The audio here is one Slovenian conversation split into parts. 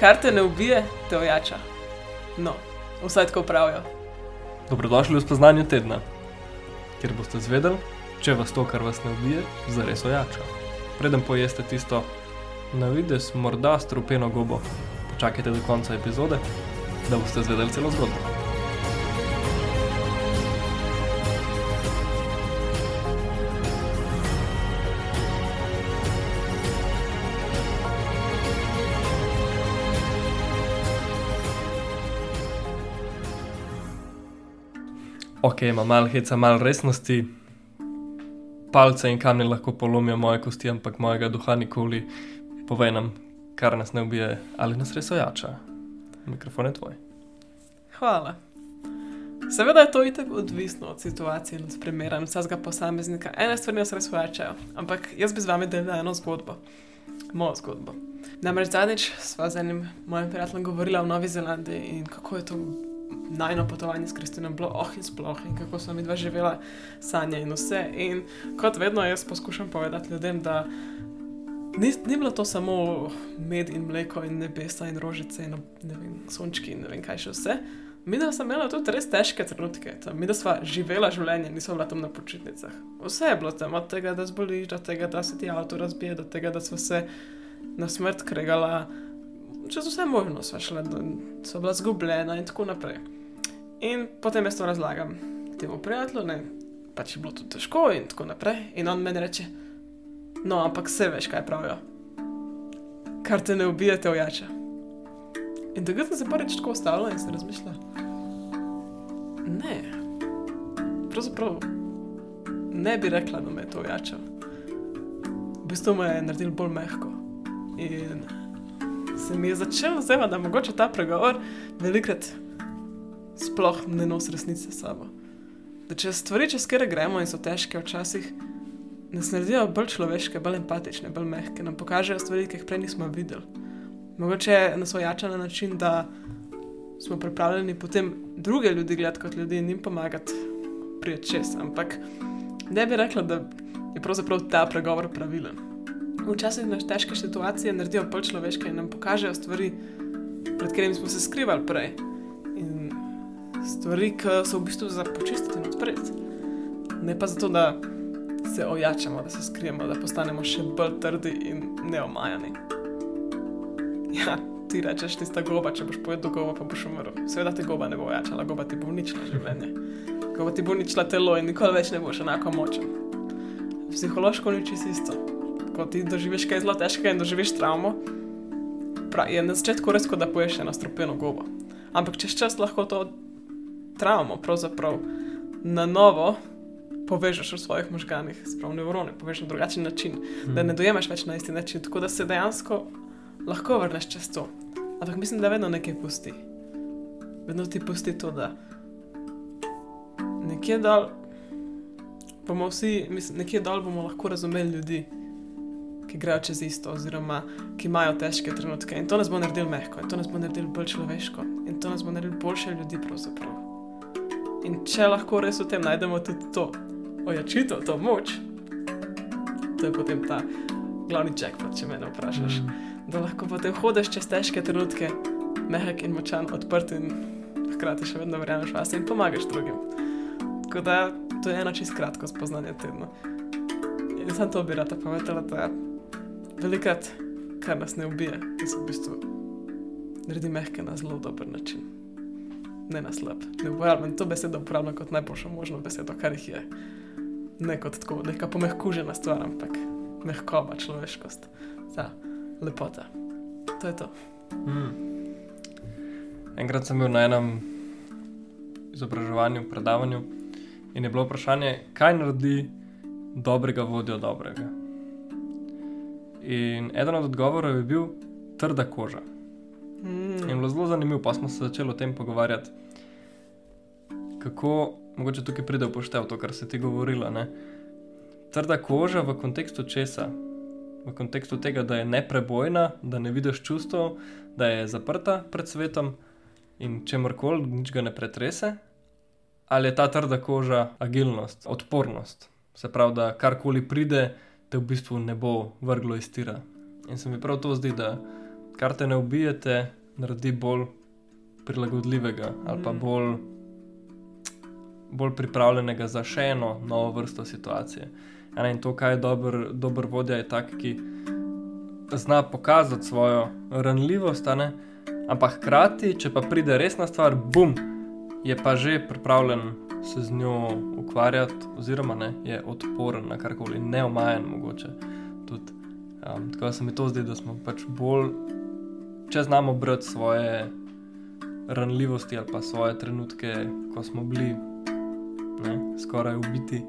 Kar te ne ubije, te ojača. No, vsaj tako pravijo. Dobrodošli v spoznanju tedna, kjer boste zvedeli, če vas to, kar vas ne ubije, zares ojača. Preden pojeste tisto na vides, morda strupeno gobo, počakajte do konca epizode, da boste zvedeli celo zgodbo. Ok, ima malo heca, malo resnosti. Palce in kamni lahko polomijo moje kosti, ampak mojega duha nikoli. Povej nam, kar nas ne ubije ali nas res ojača. Mikrofon je tvoj. Hvala. Seveda je to itek odvisno od situacije in spremera in vsakega posameznika. Ene stvari nas res ojačajo, ampak jaz bi z vami delila eno zgodbo. Mojo zgodbo. Namreč zadnjič sva z enim mojim prijateljem govorila o Novi Zelandiji in kako je to najno potovanje s Kristinom bilo oh in sploh in kako mi dva živela sanje in vse. In kot vedno jaz poskušam povedati ljudem, da ni, ni bilo to samo med in mleko in nebesa in rožice in ne vem, sončki in ne vem kaj še vse. Mi da smo imeli tudi res težke trenutke, tam, mi da smo živela življenje, nismo bila tam na počitnicah. Vse je bilo tam, od tega, da zboliš, do tega, da se ti avto razbije, do tega, da smo se na smrt kregala čez vse možno smo šli, da so bila zgubljena in tako naprej. In potem jaz to razlagam temu prijatelju, ne, pač je bilo to težko in tako naprej. In on meni reče: No, ampak vse veš, kaj pravijo. Kar te ne ubije, te ojača. In takrat sem se prvič tako ustavila in se razmišljala. Ne, pravzaprav ne bi rekla, da me je to ojačalo. V bistvu me je naredil bolj mehko. In se mi je začelo zdaj, da mogoče ta pregovor velikrat sploh ne nosi resnice s sabo. Da če stvari, čez kere gremo in so težke, včasih nas naredijo bolj človeške, bolj empatične, bolj mehke, nam pokažejo stvari, ki jih prej nismo videli. Mogoče nas ojača na način, da smo pripravljeni potem druge ljudi gledati kot ljudi in jim pomagati prijeti čez. Ampak ne bi rekla, da je pravzaprav ta pregovor pravilen včasih nas težke situacije naredijo bolj človeške in nam pokažejo stvari, pred katerimi smo se skrivali prej. Stvari, ki so v bistvu za počistiti in odpreti. Ne pa zato, da se ojačamo, da se skrijemo, da postanemo še bolj trdi in neomajani. Ja, ti rečeš, ti sta goba, če boš pojedel goba, pa boš umrl. Seveda te goba ne bo ojačala, goba ti bo uničila življenje. Goba ti bo uničila telo in nikoli več ne boš enako močen. Psihološko niči si isto ko ti doživiš kaj zelo težkega in doživiš travmo, je na začetku res, da poješ eno stropeno gobo. Ampak čez čas lahko to travmo pravzaprav na novo povežeš v svojih možganih, spravo nevrone, povežeš na drugačen način, hmm. da ne dojemaš več na isti način, tako da se dejansko lahko vrneš čez to. Ampak mislim, da vedno nekaj pusti. Vedno ti pusti to, da nekje dol bomo vsi, mislim, nekje dol bomo lahko razumeli ljudi ki grejo čez isto, oziroma ki imajo težke trenutke. In to nas bo naredilo mehko, in to nas bo naredilo bolj človeško, in to nas bo naredilo boljše ljudi. Pravzaprav. In če lahko res v tem najdemo tudi to ojačitev, to moč, to je potem ta glavni jackpot, če me vprašaš. Mm. Da lahko potem hodiš čez težke trenutke, mehek in močan, odprt in hkrati še vedno verjameš vase in pomagaš drugim. Tako da to je eno čisto kratko spoznanje tedna. In sem to bi rada povedala, da velikrat, kar nas ne ubije, da se v bistvu naredi mehke na zelo dober način. Ne na slab. Ne uporabljam to besedo uporabljam kot najboljšo možno besedo, kar jih je. Ne kot tako, neka pomehkužena stvar, ampak mehkoba človeškost, ta lepota. To je to. Mm. Enkrat sem bil na enem izobraževanju, predavanju in je bilo vprašanje, kaj naredi dobrega vodjo dobrega. In eden od odgovorov je bil trda koža. Mm. In bilo zelo zanimivo, pa smo se začeli o tem pogovarjati, kako mogoče tukaj pride v poštev to, kar si ti govorila. Ne? Trda koža v kontekstu česa? V kontekstu tega, da je neprebojna, da ne vidiš čustev, da je zaprta pred svetom in če morkoli, nič ga ne pretrese, ali je ta trda koža agilnost, odpornost. Se pravi, da karkoli pride, te v bistvu ne bo vrglo iz tira. In se mi prav to zdi, da kar te ne ubijete, naredi bolj prilagodljivega ali pa Mhm. bolj, bolj pripravljenega za še eno novo vrsto situacije. A Ne, in to, kaj je dober, dober vodja, je tak, ki zna pokazati svojo ranljivost, ne, ampak hkrati, če pa pride resna stvar, bum, je pa že pripravljen se z njo ukvarjati, oziroma ne, je odporen na karkoli, neomajen mogoče. Tudi. Um, tako da se mi to zdi, da smo pač bolj, če znamo brati svoje ranljivosti ali pa svoje trenutke, ko smo bili ne, skoraj ubiti,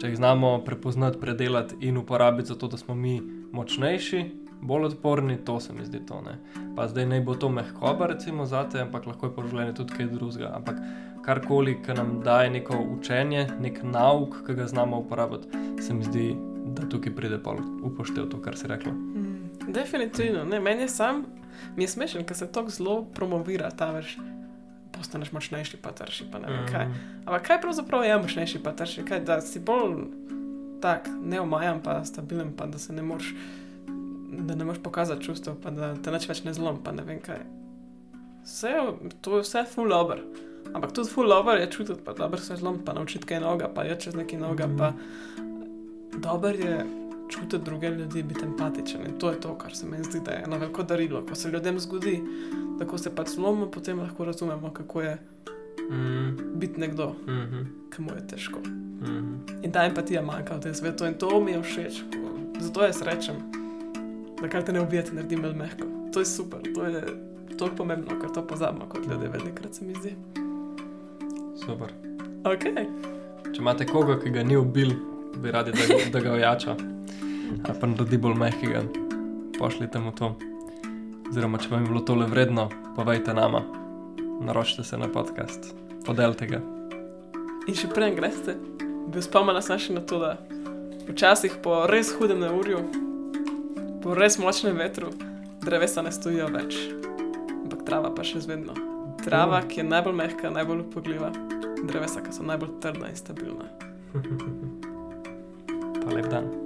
če jih znamo prepoznati, predelati in uporabiti za to, da smo mi močnejši, bolj odporni, to se mi zdi to. Ne. Pa zdaj ne bo to mehkoba, recimo, zate, ampak lahko je po življenju tudi kaj drugega. Ampak karkoli, ki nam daje neko učenje, nek nauk, ki ga znamo uporabiti, se mi zdi, da tukaj pride pa upoštev to, kar si rekla. Mm, definitivno, ne, meni je sam, mi je smešen, ker se tako zelo promovira ta več. Postaneš močnejši, pa trši, pa ne vem kaj. Ampak kaj pravzaprav je močnejši, pa trši, kaj, da si bolj tak neomajan, pa stabilen, pa da se ne moreš, da ne moreš pokazati čustev, pa da te nič več ne zlom, pa ne vem kaj. Vse, to je vse full over. Ampak tudi full over je čutiti, pa dobro se zlom, pa naučiti kaj noga, pa je čez neki noga, Mhm. pa dober je čutiti druge ljudi, biti empatičen. In to je to, kar se mi zdi, da je eno veliko darilo. Ko se ljudem zgodi, da ko se pač zlomimo, potem lahko razumemo, kako je Mm, biti nekdo, mhm, ki mu je težko. mhm. In ta empatija manjka v tem svetu in to mi je všeč. Zato jaz rečem, da kar te ne ubije, ti naredi bolj mehko. To je super, to je toliko pomembno, ker to pozabimo kot ljudje, velikrat se mi zdi. Super. Ok, Če imate koga, ki ga ni ubil, bi radi, da, da ga ojača, ali pa naredi bolj mehkega, pošljite mu to. Oziroma, če vam je bilo tole vredno, povejte nama, naročite se na podcast, podelite ga. in še prej greste, bi spomnila sem še na to, da včasih po res hudem neurju, po res močnem vetru, drevesa ne stojijo več, ampak trava pa še zvedno. Trava, ki je najbolj mehka, najbolj upogljiva, drevesa, ki so najbolj trdna in stabilna. Pa lep dan.